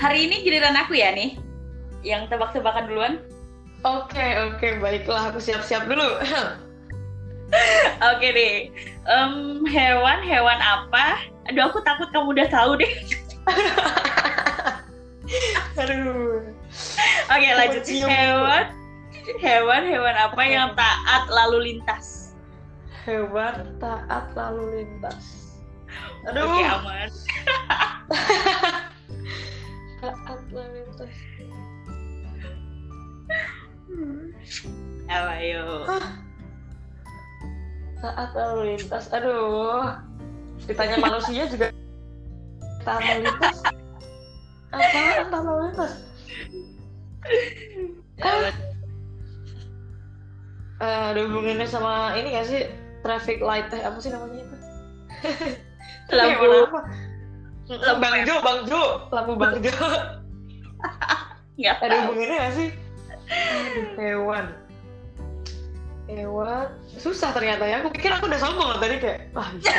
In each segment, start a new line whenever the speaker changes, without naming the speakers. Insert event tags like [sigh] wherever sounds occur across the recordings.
hari ini giliran aku ya nih, yang tebak-tebakan duluan.
Oke, oke, baiklah. Aku siap-siap dulu. [laughs]
Oke deh, Em, hewan-hewan apa? Aduh, aku takut kamu udah tahu deh. [laughs]
Aduh.
Oke, lanjut.
cium.
Hewan, hewan-hewan apa yang taat lalu lintas?
Hewan taat lalu lintas. Aduh,
Oke, aman. [laughs]
taat lalu lintas.
Apa yuk?
Taat lalu lintas. Aduh. Ditanya manusia juga taat lalu lintas. Apaan taat lalu lintas?
Apa?
Eh, ada hubungannya sama ini gak sih? Traffic light teh apa sih namanya itu?
Lampu.
Apa?
Lampu
Bang Jo, Bang Jo, lampu Bang Jo. [laughs]
Nggak
Ada hubungannya gak sih? Aduh, hewan. Hewan. Susah ternyata ya. Aku pikir aku udah sombong loh tadi kayak, wah bisa.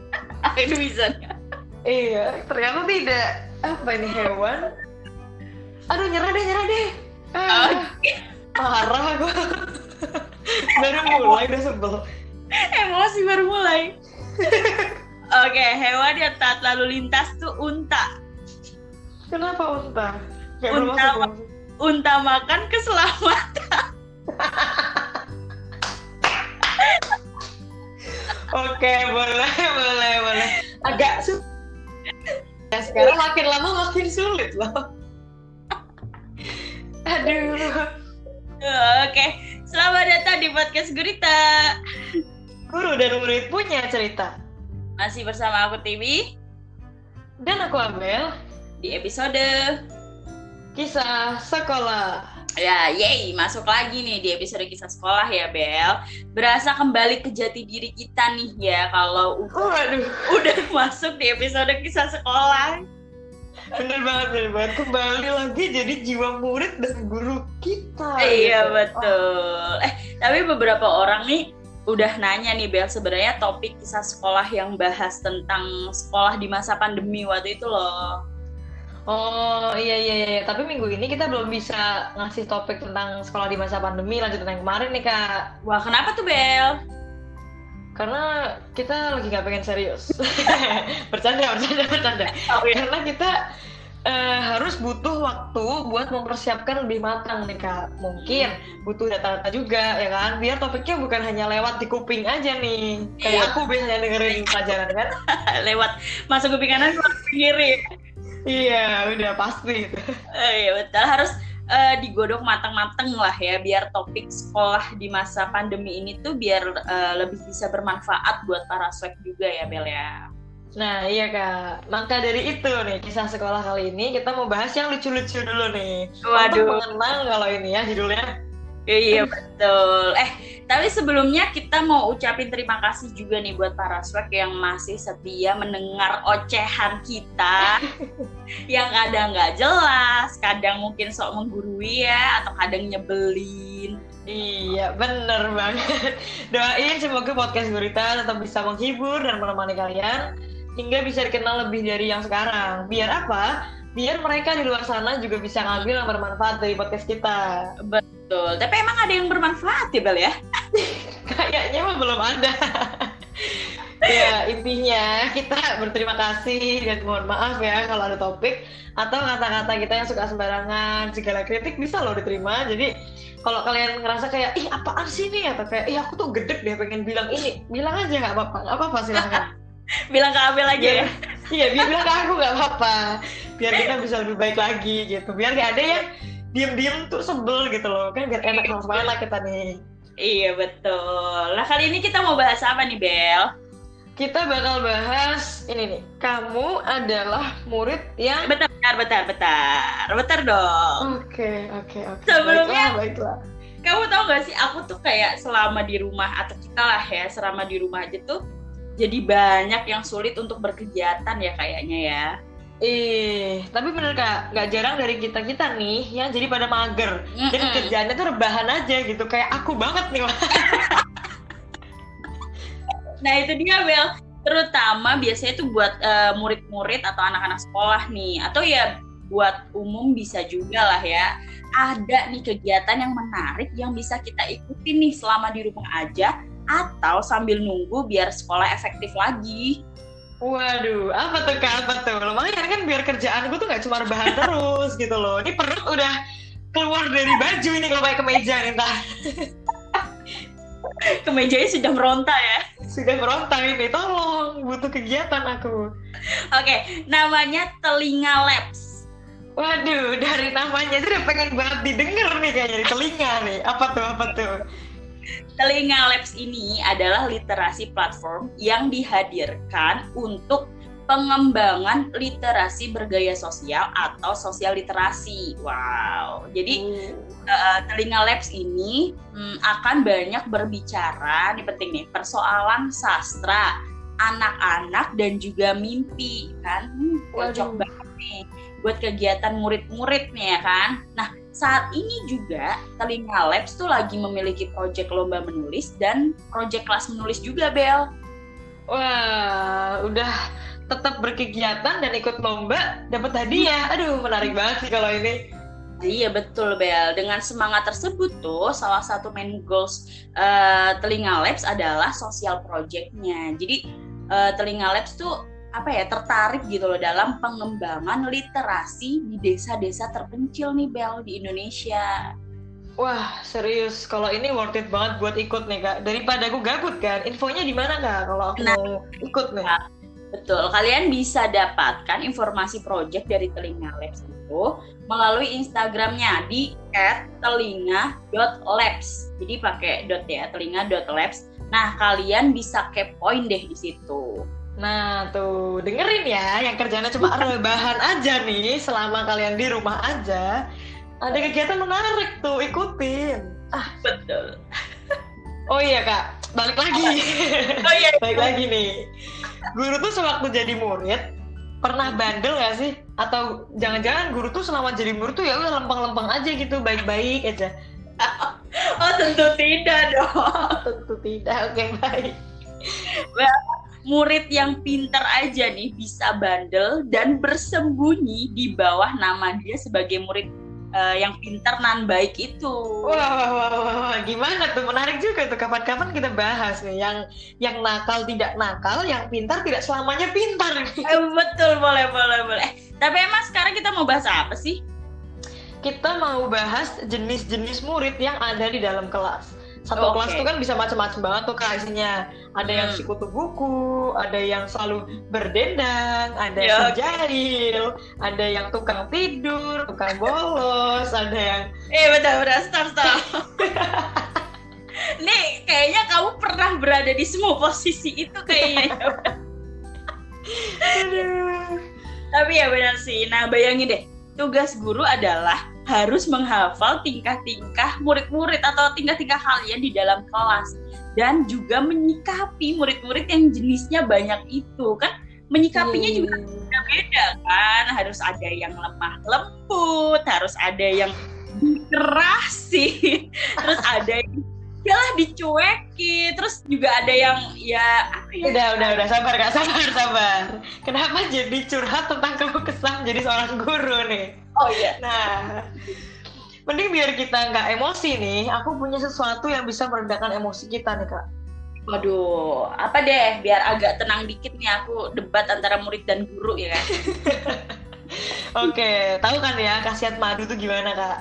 [laughs]
Itu bisa.
iya, ternyata tidak. Apa ini hewan? Aduh, nyerah deh, nyerah deh. Ah, parah aku. Baru mulai udah sebel.
Emosi baru mulai. [laughs] Oke, hewan yang taat lalu lintas tuh unta.
Kenapa unta? Belum
Unta.
masuk.
Unta makan keselamatan.
Oke, boleh, boleh, boleh. Agak sulit. Ya, sekarang makin lama makin sulit loh. Aduh.
Oke, selamat datang di podcast Gurita.
Guru dan murid punya cerita.
Masih bersama aku Tiwi
Dan aku Abel,
di episode
kisah sekolah.
ya, yay, masuk lagi nih di episode kisah sekolah ya Bel. Berasa kembali ke jati diri kita nih ya kalau u-
Waduh, [laughs]
udah masuk di episode kisah sekolah.
bener banget, bener banget. Kembali lagi jadi jiwa murid dan guru kita.
Iya
gitu.
betul. Eh tapi beberapa orang nih udah nanya nih Bel sebenarnya topik kisah sekolah yang bahas tentang sekolah di masa pandemi waktu itu loh.
Oh iya iya iya, tapi minggu ini kita belum bisa ngasih topik tentang sekolah di masa pandemi lanjutan yang kemarin nih kak.
Wah kenapa tuh Bel?
Karena kita lagi nggak pengen serius. [laughs] bercanda, bercanda, bercanda.
Oh, iya.
Karena kita eh, harus butuh waktu buat mempersiapkan lebih matang nih kak. Mungkin butuh data-data juga ya kan. Biar topiknya bukan hanya lewat di kuping aja nih.
Iya.
Kayak aku biasanya dengerin [laughs] pelajaran kan. [laughs]
Lewat masuk kuping kanan keluar kuping kiri.
iya, udah pasti. [laughs]
Eh, Iya betul harus eh, digodok matang-matang lah ya biar topik sekolah di masa pandemi ini tuh biar eh, lebih bisa bermanfaat buat para swag juga ya Bel ya.
Nah iya kak, maka dari itu nih kisah sekolah kali ini kita mau bahas yang lucu-lucu dulu nih. Untuk
Waduh.
mengenang kalau ini ya judulnya.
Iya betul. Eh tapi sebelumnya kita mau ucapin terima kasih juga nih buat para swag yang masih setia mendengar ocehan kita [laughs] yang kadang nggak jelas, kadang mungkin sok menggurui ya, atau kadang nyebelin.
Iya bener banget. [laughs] Doain semoga podcast Gurita tetap bisa menghibur dan menemani kalian hingga bisa dikenal lebih dari yang sekarang. Biar apa? Biar mereka di luar sana juga bisa ngambil yang bermanfaat dari podcast kita.
Betul. Tapi emang ada yang bermanfaat ya Bel ya? [laughs]
Kayaknya mah belum ada. [laughs] ya intinya kita berterima kasih dan mohon maaf ya kalau ada topik atau kata-kata kita yang suka sembarangan segala kritik bisa loh diterima jadi kalau kalian ngerasa kayak ih apaan sih nih atau kayak ih aku tuh gedek deh pengen bilang ini bilang aja nggak apa-apa nggak apa-apa silahkan [laughs]
Bilang ke Abel aja ya.
iya biar bilang ke aku nggak apa-apa biar kita bisa lebih baik lagi gitu biar nggak ada yang diem-diem tuh sebel gitu loh kan biar enak sama lah kita nih
Iya betul. Nah kali ini kita mau bahas apa nih Bel?
kita bakal bahas ini nih kamu adalah murid yang
Bentar, bentar, bentar, bentar, bentar dong.
oke oke oke
Sebelumnya-
baiklah, baiklah.
Kamu tau gak sih, aku tuh kayak selama di rumah atau kita lah ya, selama di rumah aja tuh jadi banyak yang sulit untuk berkegiatan ya kayaknya ya.
Ih, tapi bener kak, nggak jarang dari kita kita nih yang jadi pada mager. Jadi
Mm-mm.
kerjaannya tuh rebahan aja gitu, kayak aku banget nih. [laughs]
Nah itu dia Bel, terutama biasanya tuh buat eh, murid-murid atau anak-anak sekolah nih, atau ya buat umum bisa juga lah ya. Ada nih kegiatan yang menarik yang bisa kita ikuti nih selama di rumah aja atau sambil nunggu biar sekolah efektif lagi.
Waduh, apa tuh kak? Apa tuh? Lumayan kan biar kerjaan gue tuh gak cuma rebahan terus gitu loh. Ini perut udah keluar dari baju ini kalau pakai kemeja nih entah. [laughs]
Kemejanya sudah meronta ya?
Sudah meronta ini, tolong butuh kegiatan aku.
Oke, namanya Telinga Labs.
Waduh, dari namanya sudah pengen banget didengar nih kayaknya di telinga nih. Apa tuh, apa tuh?
Telinga Labs ini adalah literasi platform yang dihadirkan untuk pengembangan literasi bergaya sosial atau sosial literasi. Wow. Jadi hmm. uh, Telinga Labs ini um, akan banyak berbicara, ini penting nih, persoalan sastra, anak-anak dan juga mimpi kan. Hmm, cocok banget nih buat kegiatan murid-murid nih ya kan. Nah, saat ini juga Telinga Labs tuh lagi memiliki proyek lomba menulis dan proyek kelas menulis juga, Bel.
Wah, udah tetap berkegiatan dan ikut lomba dapat hadiah. Aduh, menarik banget sih kalau ini.
Iya betul Bel. Dengan semangat tersebut tuh salah satu main goals uh, Telinga Labs adalah sosial projectnya. Jadi uh, Telinga Labs tuh apa ya tertarik gitu loh dalam pengembangan literasi di desa-desa terpencil nih Bel di Indonesia.
Wah serius, kalau ini worth it banget buat ikut nih kak. Daripada aku gabut kan, infonya di mana kak kalau aku nah, mau ikut nih?
Betul, kalian bisa dapatkan informasi project dari Telinga Labs itu melalui Instagramnya di @telinga.labs. Jadi pakai dot ya, telinga.labs. Nah, kalian bisa kepoin deh di situ.
Nah, tuh dengerin ya, yang kerjanya cuma [laughs] rebahan aja nih selama kalian di rumah aja. Ada kegiatan menarik tuh, ikutin.
Ah, betul. [laughs]
Oh iya kak, balik lagi. Oh iya. [laughs] balik lagi nih guru tuh sewaktu jadi murid pernah bandel gak sih? Atau jangan-jangan guru tuh selama jadi murid tuh ya udah lempeng-lempeng aja gitu, baik-baik aja.
oh tentu tidak dong.
tentu tidak, oke baik.
Murid yang pintar aja nih bisa bandel dan bersembunyi di bawah nama dia sebagai murid uh, yang pintar nan baik itu.
Wah, wah, wah, wah, gimana tuh menarik juga tuh kapan-kapan kita bahas nih yang yang nakal tidak nakal, yang pintar tidak selamanya pintar. [laughs]
Eh, betul, boleh, boleh, boleh. Eh, tapi emang sekarang kita mau bahas apa sih?
Kita mau bahas jenis-jenis murid yang ada di dalam kelas satu okay. kelas tuh kan bisa macam-macam banget tuh kak isinya. Ada hmm. yang sikutu buku ada yang selalu berdendang ada yang jahil ada yang tukang tidur tukang bolos ada yang
eh betul betul stop stop. [laughs] Nih kayaknya kamu pernah berada di semua posisi itu kayaknya. [laughs] Tapi ya benar sih. Nah bayangin deh. Tugas guru adalah harus menghafal tingkah-tingkah murid-murid atau tingkah-tingkah kalian di dalam kelas. Dan juga menyikapi murid-murid yang jenisnya banyak itu kan? Menyikapinya hmm. juga beda-beda kan? Harus ada yang lemah lembut harus ada yang kerasi [laughs] terus ada yang lah dicuekin. Terus juga ada yang ya
apa ya? Udah udah udah. Sabar kak. Sabar sabar. Kenapa jadi curhat tentang keluh kesah jadi seorang guru nih?
Oh iya.
Nah mending biar kita nggak emosi nih. Aku punya sesuatu yang bisa meredakan emosi kita nih kak.
Waduh, apa deh? Biar agak tenang dikit nih aku debat antara murid dan guru ya kan. [laughs]
Oke, tahu kan ya khasiat madu tuh gimana kak?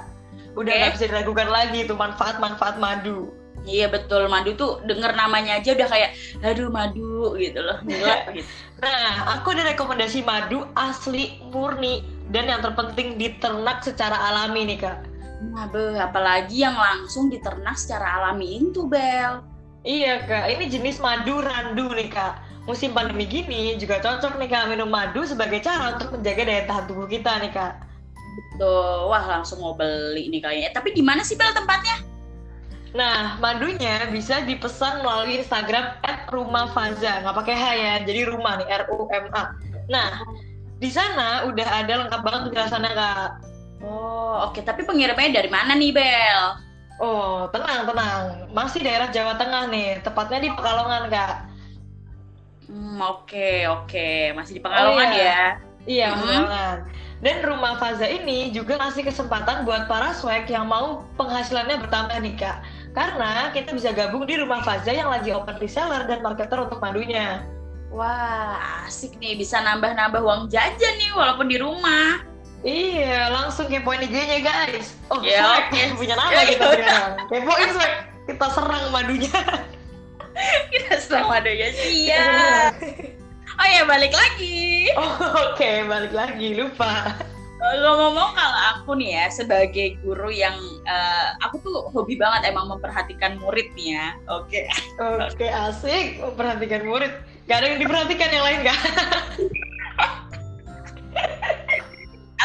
Udah nggak okay. bisa diragukan lagi tuh manfaat-manfaat madu.
Iya betul madu tuh denger namanya aja udah kayak aduh madu gitu loh gila [laughs] gitu.
Nah aku ada rekomendasi madu asli murni dan yang terpenting diternak secara alami nih kak.
Nah be, apalagi yang langsung diternak secara alami itu Bel.
Iya kak, ini jenis madu randu nih kak. Musim pandemi gini juga cocok nih kak minum madu sebagai cara untuk menjaga daya tahan tubuh kita nih kak.
Betul, wah langsung mau beli nih kayaknya. Tapi di mana sih Bel tempatnya?
Nah, madunya bisa dipesan melalui Instagram @rumahfaza, nggak pakai H ya, jadi rumah nih R U M A. Nah, di sana udah ada lengkap banget penjelasannya kak.
Oh, oke. Okay. Tapi pengirimnya dari mana nih, Bel?
Oh, tenang, tenang. Masih daerah Jawa Tengah nih, tepatnya di Pekalongan, Kak.
Hmm, oke, okay, oke. Okay. Masih di Pekalongan oh, iya. ya?
Iya, hmm. Pekalongan. Dan rumah Faza ini juga ngasih kesempatan buat para swag yang mau penghasilannya bertambah nih kak. Karena kita bisa gabung di rumah Faza yang lagi open reseller dan marketer untuk madunya.
Wah, asik nih bisa nambah-nambah uang jajan nih walaupun di rumah.
Iya, langsung kepoin IG-nya guys.
Oh, ya, swag
okay. [laughs] punya nama kita [laughs] sekarang. Kepoin swag, kita serang madunya. [laughs]
kita serang madunya siap. Oh ya balik lagi.
Oh, Oke okay, balik lagi lupa.
Ngomong-ngomong kalau aku nih ya sebagai guru yang uh, aku tuh hobi banget emang memperhatikan murid nih ya. Oke.
Okay. Oke okay, asik memperhatikan murid. Gak ada yang diperhatikan yang lain gak? [laughs]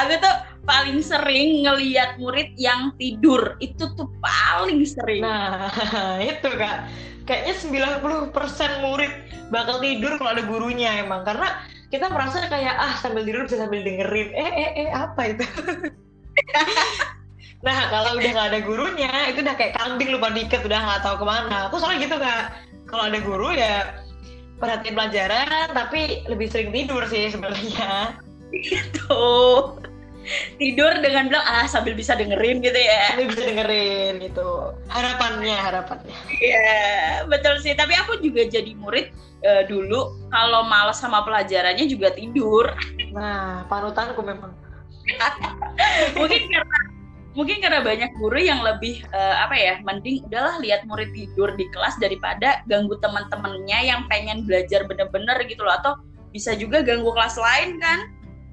aku tuh paling sering ngeliat murid yang tidur itu tuh paling sering.
Nah [laughs] itu kak kayaknya 90% murid bakal tidur kalau ada gurunya emang karena kita merasa kayak ah sambil tidur bisa sambil dengerin. Eh eh eh apa itu? [laughs] Nah kalau udah nggak ada gurunya itu udah kayak kambing lupa diket udah nggak tahu ke mana. Aku soalnya gitu kak. Kalau ada guru ya perhatiin pelajaran tapi lebih sering tidur sih sebenarnya. [laughs]
Gitu tidur dengan bilang ah sambil bisa dengerin gitu ya.
Sambil bisa dengerin gitu. Harapannya harapannya.
Iya betul sih. Tapi aku juga jadi murid uh, dulu kalau males sama pelajarannya juga tidur.
Nah panutanku memang. [laughs]
Mungkin karena mungkin karena banyak guru yang lebih uh, apa ya mending udahlah lihat murid tidur di kelas daripada ganggu teman-temannya yang pengen belajar bener-bener gitu loh. Atau bisa juga ganggu kelas lain kan?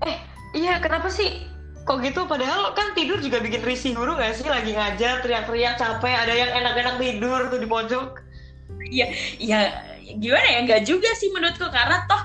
Eh iya kenapa sih kok gitu? Padahal kan tidur juga bikin risih guru gak sih? Lagi ngajar teriak-teriak capek ada yang enak-enak tidur tuh di pojok.
Iya iya gimana ya? Nggak juga sih menurutku karena toh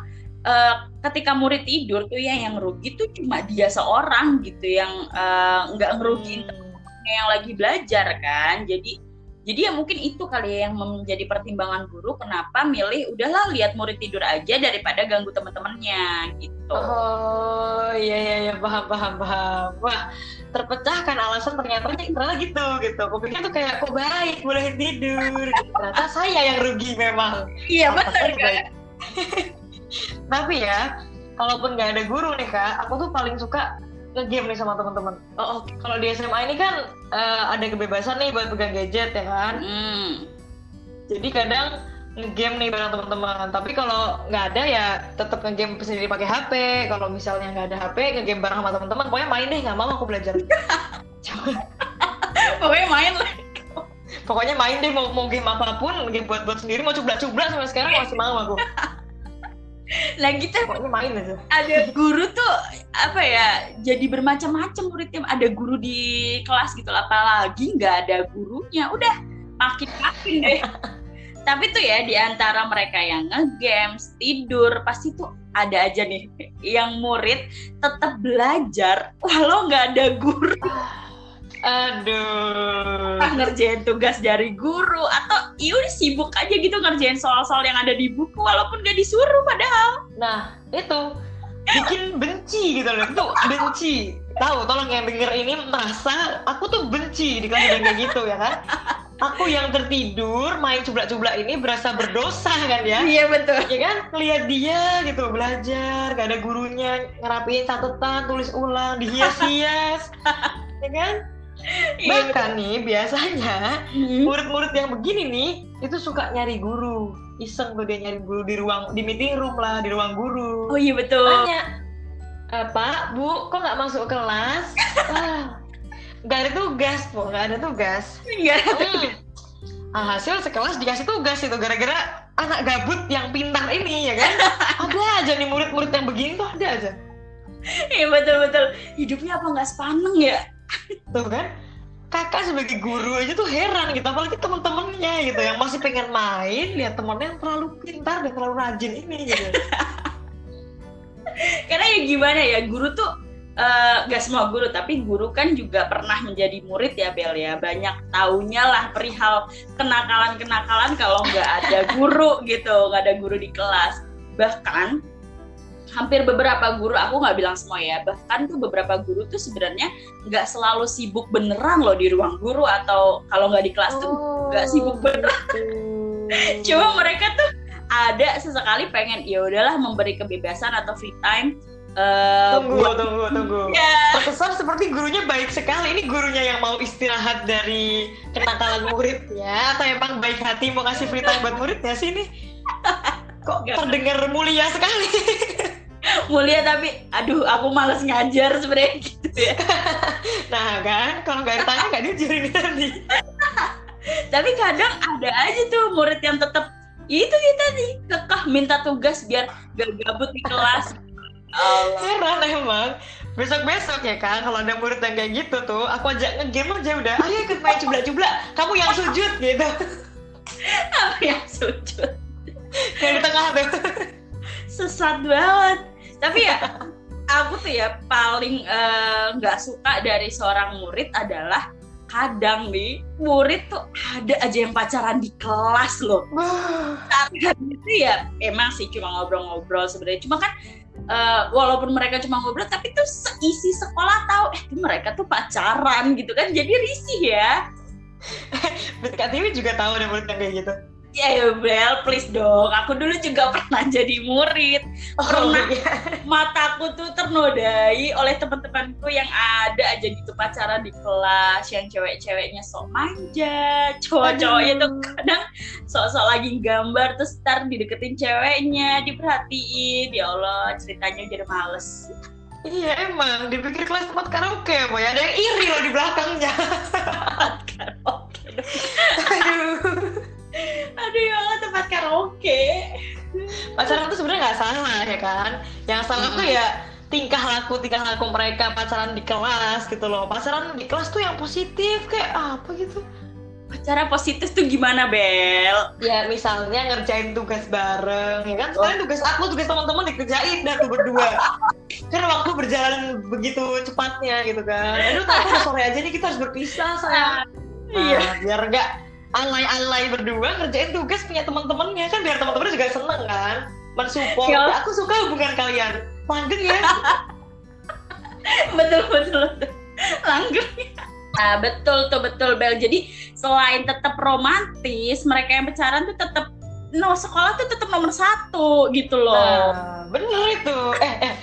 uh, ketika murid tidur tuh ya yang rugi tuh cuma dia seorang gitu yang uh, nggak ngerugiin hmm. yang lagi belajar kan? Jadi jadi ya mungkin itu kali ya yang menjadi pertimbangan guru kenapa milih udahlah lihat murid tidur aja daripada ganggu teman-temannya gitu.
Oh iya iya iya paham paham paham. Wah terpecahkan alasan ternyata ternyata gitu gitu. Aku pikir tuh kayak kok baik boleh tidur. Ternyata saya yang rugi memang.
Iya betul kan. [laughs]
Tapi ya kalaupun nggak ada guru nih kak, aku tuh paling suka ngegame nih sama teman-teman. Oh, oh. kalau di SMA ini kan uh, ada kebebasan nih buat pegang gadget ya kan. Hmm. Jadi kadang ngegame nih bareng teman-teman. Tapi kalau nggak ada ya tetap ngegame sendiri pakai HP. Kalau misalnya nggak ada HP, ngegame bareng sama teman-teman. Pokoknya main deh, nggak mau aku belajar. [laughs]
Pokoknya main lah.
Pokoknya main deh mau mau game apa pun, game buat buat sendiri mau coba-coba sampai sekarang masih mau aku.
Nah kita main aja. Ada guru tuh apa ya? Jadi bermacam-macam muridnya. Ada guru di kelas gitu, apalagi nggak ada gurunya. Udah makin-makin deh. [laughs] Tapi tuh ya di antara mereka yang nge-games, tidur, pasti tuh ada aja nih yang murid tetap belajar walau nggak ada guru.
Aduh.
Ngerjain tugas dari guru atau iya udah sibuk aja gitu ngerjain soal-soal yang ada di buku walaupun gak disuruh padahal.
Nah, itu bikin benci gitu loh. Itu benci. Tahu, tolong yang denger ini merasa aku tuh benci di kelas kayak gitu ya kan. Aku yang tertidur main cublak-cublak ini berasa berdosa kan ya?
Iya betul.
Ya kan? Lihat dia gitu belajar, gak ada gurunya ngerapiin catatan, tulis ulang, dihias-hias, [laughs] ya kan? [laughs] Iya, Bahkan nih biasanya hmm. murid-murid yang begini nih itu suka nyari guru. Iseng tuh dia nyari guru di ruang di meeting room lah, di ruang guru.
Oh iya betul.
Tanya, e, Pak, Bu, kok nggak masuk kelas? [laughs] gak ada tugas, Bu, gak ada tugas.
Ada tugas.
Hmm. hasil sekelas dikasih tugas itu gara-gara anak gabut yang pintar ini ya kan? [laughs] ada aja nih murid-murid yang begini tuh ada aja.
Iya betul-betul. Hidupnya apa nggak sepaneng ya?
Tuh kan? Kakak sebagai guru aja tuh heran gitu apalagi temen-temennya gitu yang masih pengen main lihat temennya yang terlalu pintar dan terlalu rajin ini gitu. [laughs]
Karena ya gimana ya guru tuh uh, gak semua guru tapi guru kan juga pernah menjadi murid ya Bel ya. Banyak taunya lah perihal kenakalan-kenakalan kalau nggak ada guru gitu nggak ada guru di kelas. Bahkan hampir beberapa guru aku nggak bilang semua ya bahkan tuh beberapa guru tuh sebenarnya nggak selalu sibuk beneran loh di ruang guru atau kalau nggak di kelas tuh nggak oh, sibuk beneran gitu. [laughs] cuma mereka tuh ada sesekali pengen ya udahlah memberi kebebasan atau free time uh,
tunggu
buat...
tunggu tunggu
ya.
terkesan seperti gurunya baik sekali ini gurunya yang mau istirahat dari kenakalan muridnya atau emang baik hati mau kasih free time buat muridnya sih ini [laughs] kok Gak. terdengar mulia sekali [laughs]
mulia tapi aduh aku males ngajar sebenarnya gitu ya. [laughs]
Nah kan kalau nggak ditanya nggak diajarin tadi. [laughs]
Tapi kadang ada aja tuh murid yang tetap itu kita nih kekeh minta tugas biar gak gabut di kelas.
Allah. [laughs] heran emang. Besok-besok ya kan kalau ada murid yang kayak gitu tuh aku ajak ngegame aja udah. Ayo ikut main cubla-cubla kamu yang sujud gitu.
Aku yang sujud.
Kayak di tengah tuh.
Sesat banget tapi ya aku tuh ya paling eh, nggak uh, suka dari seorang murid adalah kadang nih murid tuh ada aja yang pacaran di kelas loh. Saat itu ya emang sih cuma ngobrol-ngobrol sebenarnya. Cuma kan uh, walaupun mereka cuma ngobrol tapi tuh seisi sekolah tahu eh mereka tuh pacaran gitu kan jadi risih ya [laughs]
Tiwi juga tahu ada murid yang kayak gitu
ya yeah, Bel, please dong. Aku dulu juga pernah jadi murid. Oh, pernah iya. [laughs] mataku tuh ternodai oleh teman-temanku yang ada aja gitu pacaran di kelas, yang cewek-ceweknya sok manja, cowok-cowoknya tuh kadang sok-sok lagi gambar terus ntar dideketin ceweknya, diperhatiin. Ya Allah, ceritanya jadi males.
Iya emang, dipikir kelas tempat karaoke ya, ya ada yang iri loh di belakangnya. [laughs]
karaoke. [laughs] Aduh aduh ya Allah tempat karaoke.
Pacaran tuh sebenarnya nggak salah ya kan? Yang salah hmm. tuh ya tingkah laku tingkah laku mereka pacaran di kelas gitu loh. Pacaran di kelas tuh yang positif kayak apa gitu?
Cara positif tuh gimana Bel?
Ya misalnya ngerjain tugas bareng ya kan? Sekarang tugas aku tugas teman-teman dikerjain dah tuh berdua. Karena waktu berjalan begitu cepatnya gitu kan. Aduh tapi sore aja nih kita harus berpisah sayang. Iya. nah, iya biar enggak alay-alay berdua ngerjain tugas punya teman-temannya kan biar teman-teman juga seneng kan mensupport ya. aku suka hubungan kalian langgeng ya [laughs]
betul betul langgeng Nah, betul tuh betul Bel. Jadi selain tetap romantis, mereka yang pacaran tuh tetap no sekolah tuh tetap nomor satu gitu loh. Nah,
bener itu. Eh eh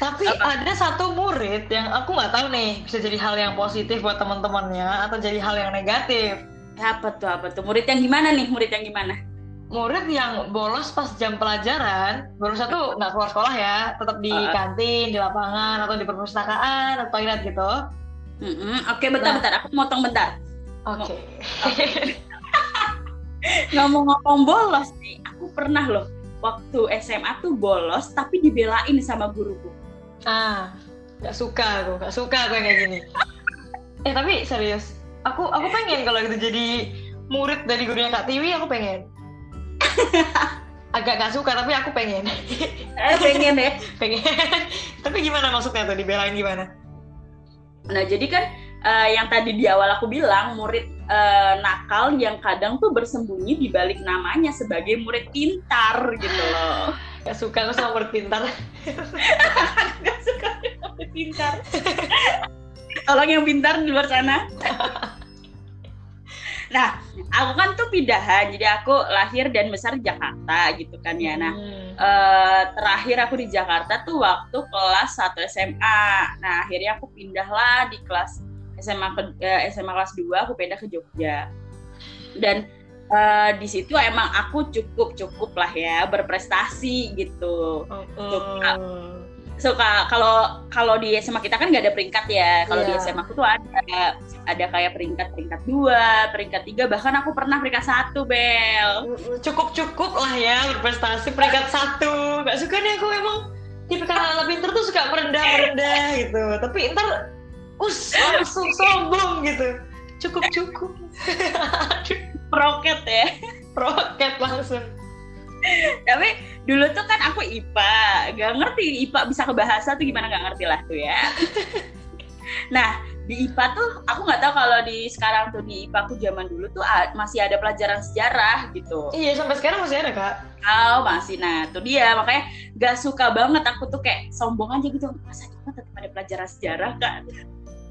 tapi Apa? ada satu murid yang aku nggak tahu nih bisa jadi hal yang positif buat teman-temannya atau jadi hal yang negatif.
Apa tuh apa tuh? Murid yang gimana nih? Murid yang gimana?
Murid yang bolos pas jam pelajaran, baru satu nggak keluar sekolah ya, tetap di uh. kantin, di lapangan atau di perpustakaan atau toilet gitu.
Mm -hmm. Oke, okay, bentar, nah. bentar. Aku motong bentar.
Oke. Okay. [laughs]
Ngomong-ngomong bolos nih, aku pernah loh waktu SMA tuh bolos tapi dibelain sama guruku.
Ah, nggak suka aku, nggak suka aku yang kayak gini. [laughs] eh tapi serius, aku aku pengen kalau itu jadi murid dari gurunya Kak Tiwi aku pengen. [laughs] Agak gak suka tapi aku pengen.
Eh, pengen ya? [laughs]
Pengen. Tapi gimana maksudnya tuh dibelain gimana?
Nah jadi kan uh, yang tadi di awal aku bilang murid uh, nakal yang kadang tuh bersembunyi di balik namanya sebagai murid pintar gitu loh. [gasps]
Gak suka aku sama murid pintar. [laughs]
Gak suka murid pintar tolong yang pintar di luar sana. [laughs] Nah aku kan tuh pindahan jadi aku lahir dan besar di Jakarta gitu kan ya. Nah hmm. eh, terakhir aku di Jakarta tuh waktu kelas 1 SMA nah akhirnya aku pindah lah di kelas SMA ke, eh, SMA kelas 2 aku pindah ke Jogja. Dan uh, di situ emang aku cukup cukup lah ya berprestasi gitu. Oh, oh suka kalau kalau di SMA kita kan nggak ada peringkat ya. Kalau yeah. di SMA aku tuh ada ada kayak peringkat peringkat dua peringkat tiga bahkan aku pernah peringkat satu bel.
Cukup cukup lah ya berprestasi peringkat satu. Nggak suka nih aku emang. Tipe anak pinter tuh suka merendah merendah gitu. Tapi ntar us langsung sombong gitu. Cukup cukup [laughs]
proket ya.
Proket langsung
tapi dulu tuh kan aku IPA gak ngerti IPA bisa ke bahasa tuh gimana gak ngerti lah tuh ya. [laughs] Nah di IPA tuh aku nggak tahu kalau di sekarang tuh di IPA aku zaman dulu tuh masih ada pelajaran sejarah gitu.
Iya sampai sekarang masih ada kak.
Oh masih. Nah tuh dia. Makanya gak suka banget aku tuh kayak sombong aja gitu. Masa cuma tetap ada pelajaran sejarah kan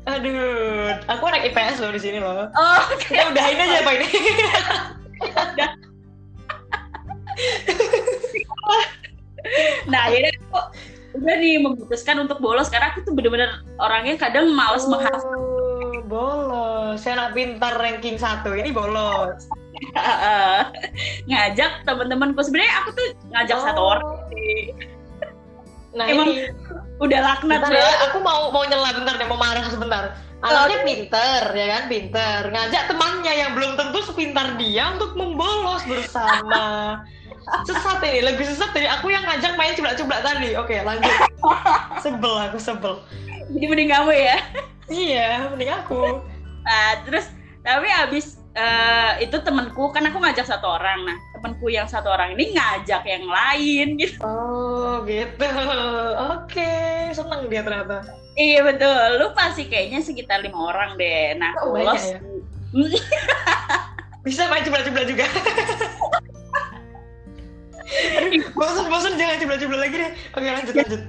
Aduh, aku anak IPS loh di sini loh.
Oh, okay.
udahin aja apa ini. [laughs] udah
nah akhirnya aku juga nih memutuskan untuk bolos karena aku tuh bener-bener orangnya kadang males
oh,
menghafal.
bolos. Saya anak pintar ranking satu, ini bolos. [laughs]
ngajak teman-temanku sebenarnya aku tuh ngajak
Oh.
satu orang sih.
Nah
Emang
ini,
Udah laknat
bentar
ya.
aku mau mau nyela bentar deh, mau marah sebentar. Anaknya pinter, ya kan, pinter. Ngajak temannya yang belum tentu sepintar dia untuk membolos bersama. [laughs] Sesat ini, lebih sesat dari aku yang ngajak main cublak-cublak tadi. Oke, lanjut. [laughs] Sebel aku, sebel.
Jadi mending kamu ya.
Iya, mending aku.
Nah, terus tapi abis eh, itu temanku kan aku ngajak satu orang. Nah, temanku yang satu orang ini ngajak yang lain gitu.
Oh, gitu. Oke, seneng dia ternyata.
Iya betul. Lupa sih kayaknya sekitar lima orang deh. Nah,
Oh, banyak ya? Bisa main cublak-cublak juga. [laughs] Bosan-bosan jangan cublak-cublak lagi deh. Oke, lanjut, lanjut.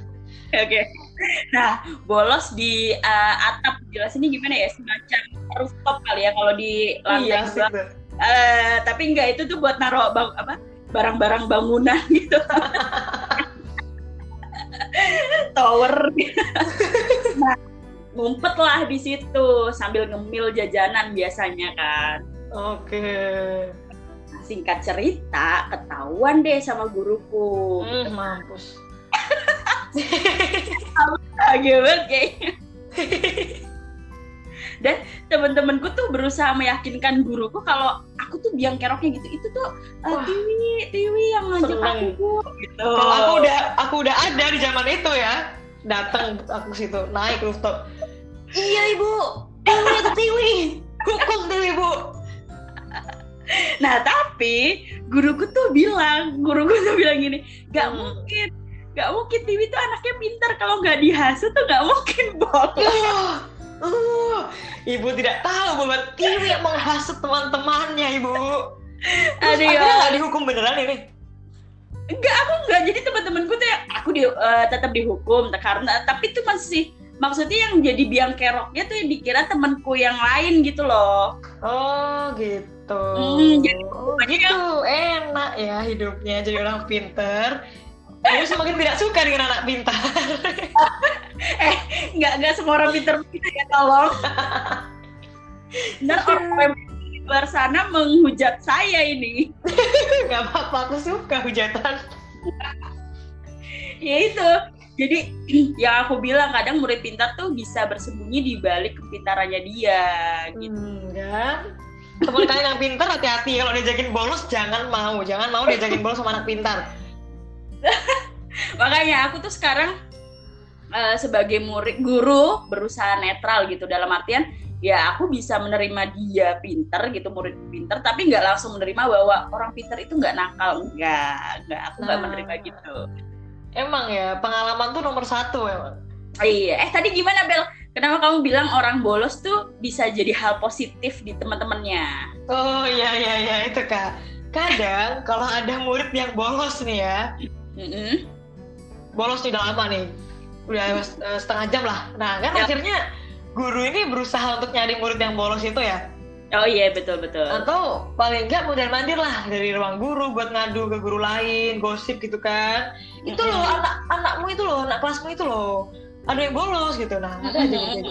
Oke. Nah, bolos di eh, atap jelas ini gimana ya? Semacam rooftop kali ya kalau di lantai
Iya,
dua. Eh, tapi enggak itu tuh buat naruh bang, apa barang-barang bangunan [laughs] gitu. Tower. nah, ngumpet lah di situ sambil ngemil jajanan biasanya kan.
Oke.
Nah, singkat cerita, ketahuan deh sama guruku.
Hmm, mampus.
Bahagia banget kayaknya. Dan temen-temenku tuh berusaha meyakinkan guruku kalau aku tuh biang keroknya gitu. Itu tuh uh,
Wah.
Tiwi, Tiwi yang ngajak
Seneng.
aku Bu. gitu.
Kalau aku udah aku udah ada di zaman itu ya. Datang aku situ, naik rooftop. Iya, Ibu. Tiwi itu Tiwi. Hukum Tiwi, Bu.
Nah tapi guruku tuh bilang, guruku tuh bilang gini, gak
Hmm.
mungkin, gak mungkin Tiwi tuh anaknya pintar kalau nggak dihasut tuh gak mungkin bolos. [laughs]
Uh, uh, Ibu tidak tahu bahwa Tiwi yang menghasut teman-temannya, Ibu. Terus
Aduh
akhirnya
ya.
nggak dihukum beneran ini?
Enggak, aku enggak. Jadi teman-temanku tuh yang aku di, eh, tetap dihukum karena tapi itu masih maksudnya yang jadi biang keroknya tuh yang dikira temanku yang lain gitu loh.
Oh gitu.
Hmm, jadi
oh, gitu. Enak ya hidupnya jadi orang pinter. Kamu semakin tidak suka dengan anak pintar. [laughs]
Enggak enggak semua orang pinter begitu ya tolong. Ntar orang di luar sana menghujat saya ini. [laughs]
Gak apa-apa, aku suka hujatan.
ya itu. Jadi yang aku bilang kadang murid pintar tuh bisa bersembunyi di balik kepintarannya dia gitu.
Hmm, kan? Teman kalian yang pintar hati-hati. Kalau diajakin bolos jangan mau, jangan mau diajakin bolos sama anak pintar. [laughs]
makanya aku tuh sekarang eh, sebagai murid guru berusaha netral gitu. Dalam artian ya aku bisa menerima dia pinter gitu murid pinter tapi nggak langsung menerima bahwa orang pinter itu nggak nakal. Nggak nggak. Aku nggak
Nah.
menerima gitu.
Emang ya, pengalaman tuh nomor satu emang.
iya. Eh tadi gimana Bel kenapa kamu bilang orang bolos tuh bisa jadi hal positif di teman-temannya
Oh iya iya iya itu kak. Kadang [laughs] kalau ada murid yang bolos nih ya,
Mm-mm.
bolos udah lama nih, udah eh, setengah jam lah. Nah kan
Ya.
akhirnya guru ini berusaha untuk nyari murid yang bolos itu ya,
oh iya betul betul
atau paling nggak mundar mandir lah dari ruang guru buat ngadu ke guru lain, gosip gitu kan. Itu loh
Mm-mm.
anak anakmu itu loh, anak kelasmu itu loh, ada yang bolos gitu. Nah ada aja gitu.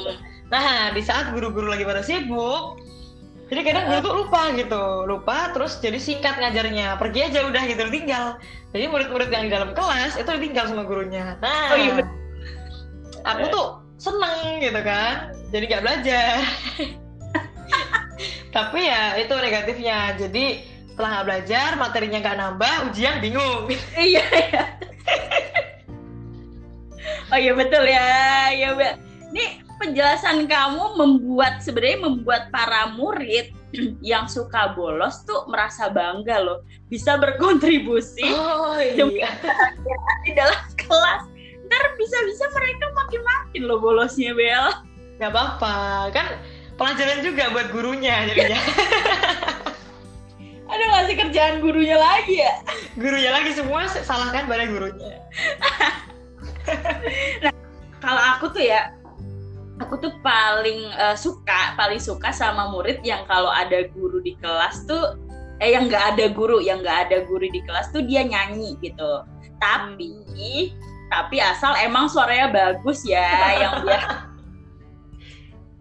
Nah di saat guru-guru lagi pada sibuk, jadi kadang guru tuh lupa gitu, lupa terus jadi singkat ngajarnya, pergi aja udah gitu tinggal. Jadi murid-murid yang di dalam kelas itu ditinggal sama gurunya. Nah,
Oh, iya,
aku tuh seneng gitu kan, jadi nggak belajar. [laughs] Tapi ya itu negatifnya. Jadi setelah nggak belajar, materinya nggak nambah, ujian bingung.
iya iya oh iya betul ya. Ya Bel ini penjelasan kamu membuat sebenarnya membuat para murid [clears throat] yang suka bolos tuh merasa bangga loh. Bisa berkontribusi.
Oh
Demi-
iya.
di dalam [laughs] kelas. Ntar bisa-bisa mereka makin-makin loh bolosnya Bel.
Nggak apa-apa, kan pelajaran juga buat gurunya jadinya. [laughs]
ada ngasih kerjaan gurunya lagi ya?
Gurunya lagi semua salahkan pada gurunya. [laughs] [laughs]
kalau aku tuh ya aku tuh paling eh, suka paling suka sama murid yang kalau ada guru di kelas tuh eh yang nggak ada guru yang nggak ada guru di kelas tuh dia nyanyi gitu. Tapi tapi asal emang suaranya bagus ya yang biar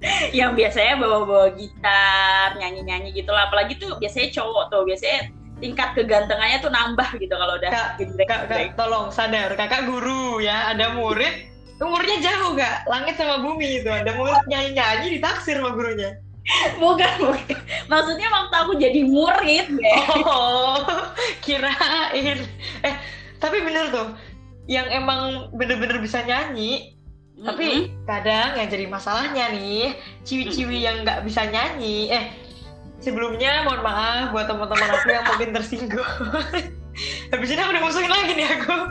[laughs] yang biasanya bawa-bawa gitar nyanyi-nyanyi gitu lah apalagi tuh biasanya cowok tuh biasanya tingkat kegantengannya tuh nambah gitu kalau udah
kak, kak, kak, tolong sadar. Kakak guru ya ada murid umurnya jauh gak langit sama bumi itu. Ada murid nyanyi-nyanyi ditaksir sama gurunya.
Bukan bukan maksudnya waktu aku jadi murid
deh oh kirain. Eh tapi bener tuh. Yang emang bener-bener bisa nyanyi mm-hmm. tapi kadang yang jadi masalahnya nih ciwi-ciwi yang nggak bisa nyanyi eh sebelumnya mohon maaf buat teman-teman aku yang mungkin tersinggung. [laughs] Habis ini aku udah musuhin lagi nih aku. [laughs]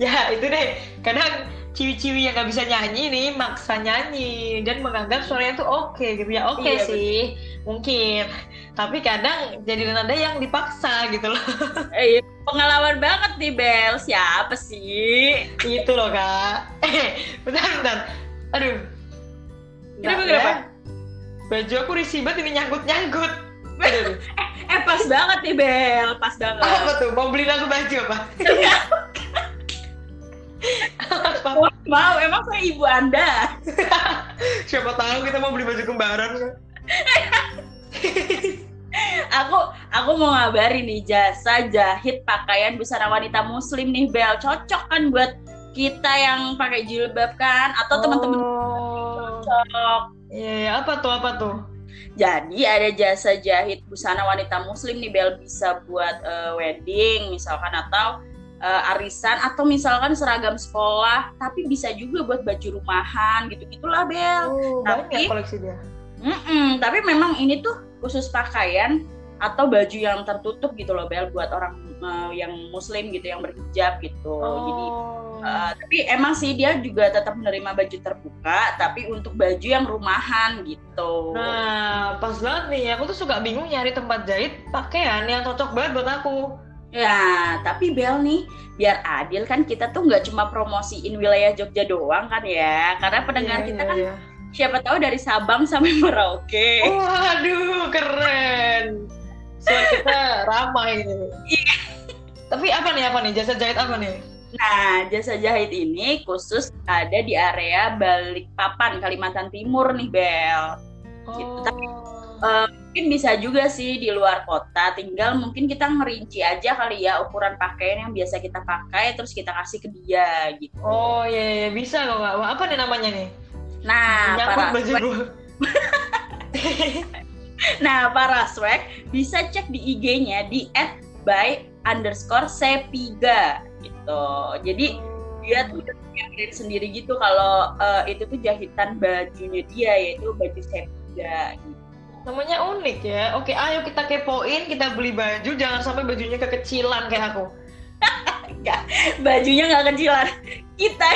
Ya itu deh. Kadang ciwi-ciwi yang nggak bisa nyanyi nih maksa nyanyi dan menganggap suaranya tuh oke okay, gitu ya. Oke okay iya, sih betul. mungkin. Tapi kadang jadi nada yang dipaksa gitu loh. [laughs]
Eh, iya. pengalaman banget nih Bel. Siapa sih?
Itu loh kak. Eh bentar bentar. Aduh.
Nggak, ini kenapa
baju aku risih banget ini nyangkut nyangkut
eh, eh pas banget nih Bel. Pas banget.
Apa tuh? Mau beliin aku baju apa? [laughs]
Mau, emang saya ibu Anda. [laughs]
Siapa tahu kita mau beli baju kembaran kan? [laughs]
aku aku mau ngabarin nih jasa jahit pakaian busana wanita muslim nih Bel. Cocok kan buat kita yang pakai jilbab kan? Atau oh. teman-teman
cocok. Iya, ya, apa tuh apa tuh?
Jadi ada jasa jahit busana wanita muslim nih Bel bisa buat uh, wedding misalkan atau uh, arisan atau misalkan seragam sekolah tapi bisa juga buat baju rumahan gitu gitulah Bel.
Oh, tapi koleksi dia.
Mm -mm, tapi memang ini tuh khusus pakaian atau baju yang tertutup gitu loh Bel buat orang uh, yang muslim gitu yang berhijab gitu oh. jadi uh, tapi emang sih dia juga tetap menerima baju terbuka tapi untuk baju yang rumahan gitu
nah pas banget nih aku tuh suka bingung nyari tempat jahit pakaian yang cocok banget buat aku
Ya, tapi Bel nih, biar adil kan kita tuh nggak cuma promosiin wilayah Jogja doang kan ya, karena pendengar yeah, kita yeah, kan yeah. siapa tahu dari Sabang sampai [laughs] Merauke.
Waduh, keren. Suara kita ramai ini. Iya. tapi apa nih apa nih jasa jahit apa nih?
Nah, jasa jahit ini khusus ada di area Balikpapan, Kalimantan Timur nih, Bel. Oh. Gitu. Tapi uh, mungkin bisa juga sih di luar kota tinggal mungkin kita ngerinci aja kali ya ukuran pakaian yang biasa kita pakai terus kita kasih ke dia gitu
oh iya, iya. bisa kok nggak apa nih namanya nih
nah Nyakut para baju [laughs] [laughs] nah para swag bisa cek di IG-nya di by underscore sepiga gitu jadi dia tuh yang sendiri gitu kalau uh, itu tuh jahitan bajunya dia yaitu baju sepiga gitu
Namanya unik ya. Oke, ayo kita kepoin, kita beli baju, jangan sampai bajunya kekecilan kayak aku.
Enggak, bajunya nggak kecilan. Kita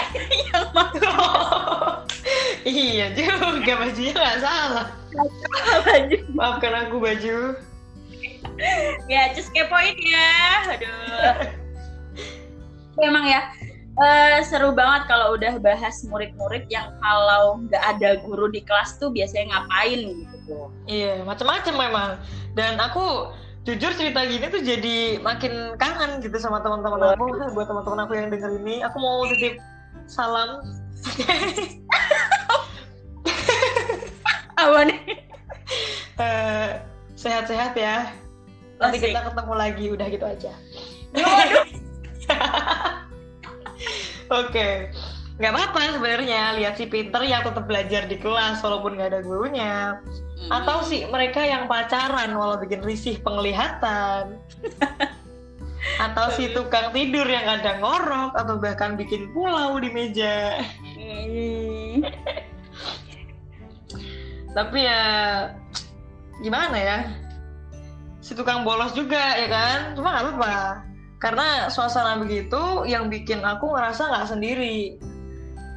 yang mau. [laughs]
iya juga, bajunya nggak salah.
baju.
Maafkan aku baju.
ya, just kepoin ya. Aduh. Memang ya, Uh, seru banget kalau udah bahas murid-murid yang kalau nggak ada guru di kelas tuh biasanya ngapain gitu.
Iya, macam-macam memang. Dan aku jujur cerita gini tuh jadi makin kangen gitu sama teman-teman aku. Buat teman-teman aku yang denger ini, aku mau titip salam. [laughs]
Apa nih?
Uh, sehat-sehat ya. Nanti kita ketemu lagi, udah gitu aja. [laughs] Oke. Nggak apa-apa sebenarnya lihat si pinter yang tetap belajar di kelas walaupun nggak ada gurunya. Hmm. Atau sih mereka yang pacaran walau bikin risih penglihatan. [laughs] atau si tukang tidur yang kadang ngorok atau bahkan bikin pulau di meja. Hmm. Tapi ya gimana ya? Si tukang bolos juga ya kan? Cuma nggak apa-apa karena suasana begitu yang bikin aku ngerasa nggak sendiri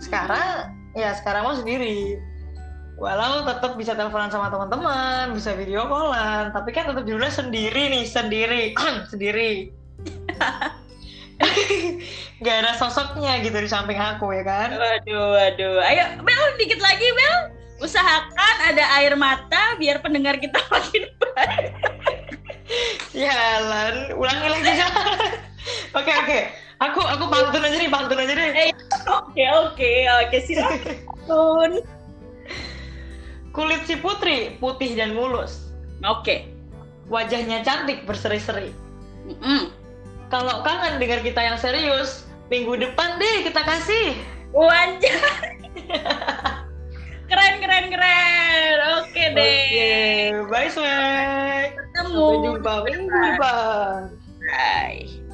sekarang ya sekarang mau sendiri walau tetap bisa teleponan sama teman-teman bisa video callan tapi kan tetap judulnya sendiri nih sendiri [clears throat] sendiri [laughs] nggak ada sosoknya gitu di samping aku ya kan
waduh waduh ayo Bel dikit lagi Bel usahakan ada air mata biar pendengar kita [laughs] makin baik
Jalan, ulangi lagi jalan. [laughs] Oke oke. Aku aku pantun aja nih, pantun aja deh.
Eh, Oke oke oke silakan.
Kulit si putri putih dan mulus.
Oke.
Wajahnya cantik berseri-seri.
Mm-mm.
Kalau kangen dengar kita yang serius, minggu depan deh kita kasih.
Wajah. keren keren keren. Oke deh.
Oke, bye swag.
Ketemu.
Sampai jumpa minggu depan.
Bye.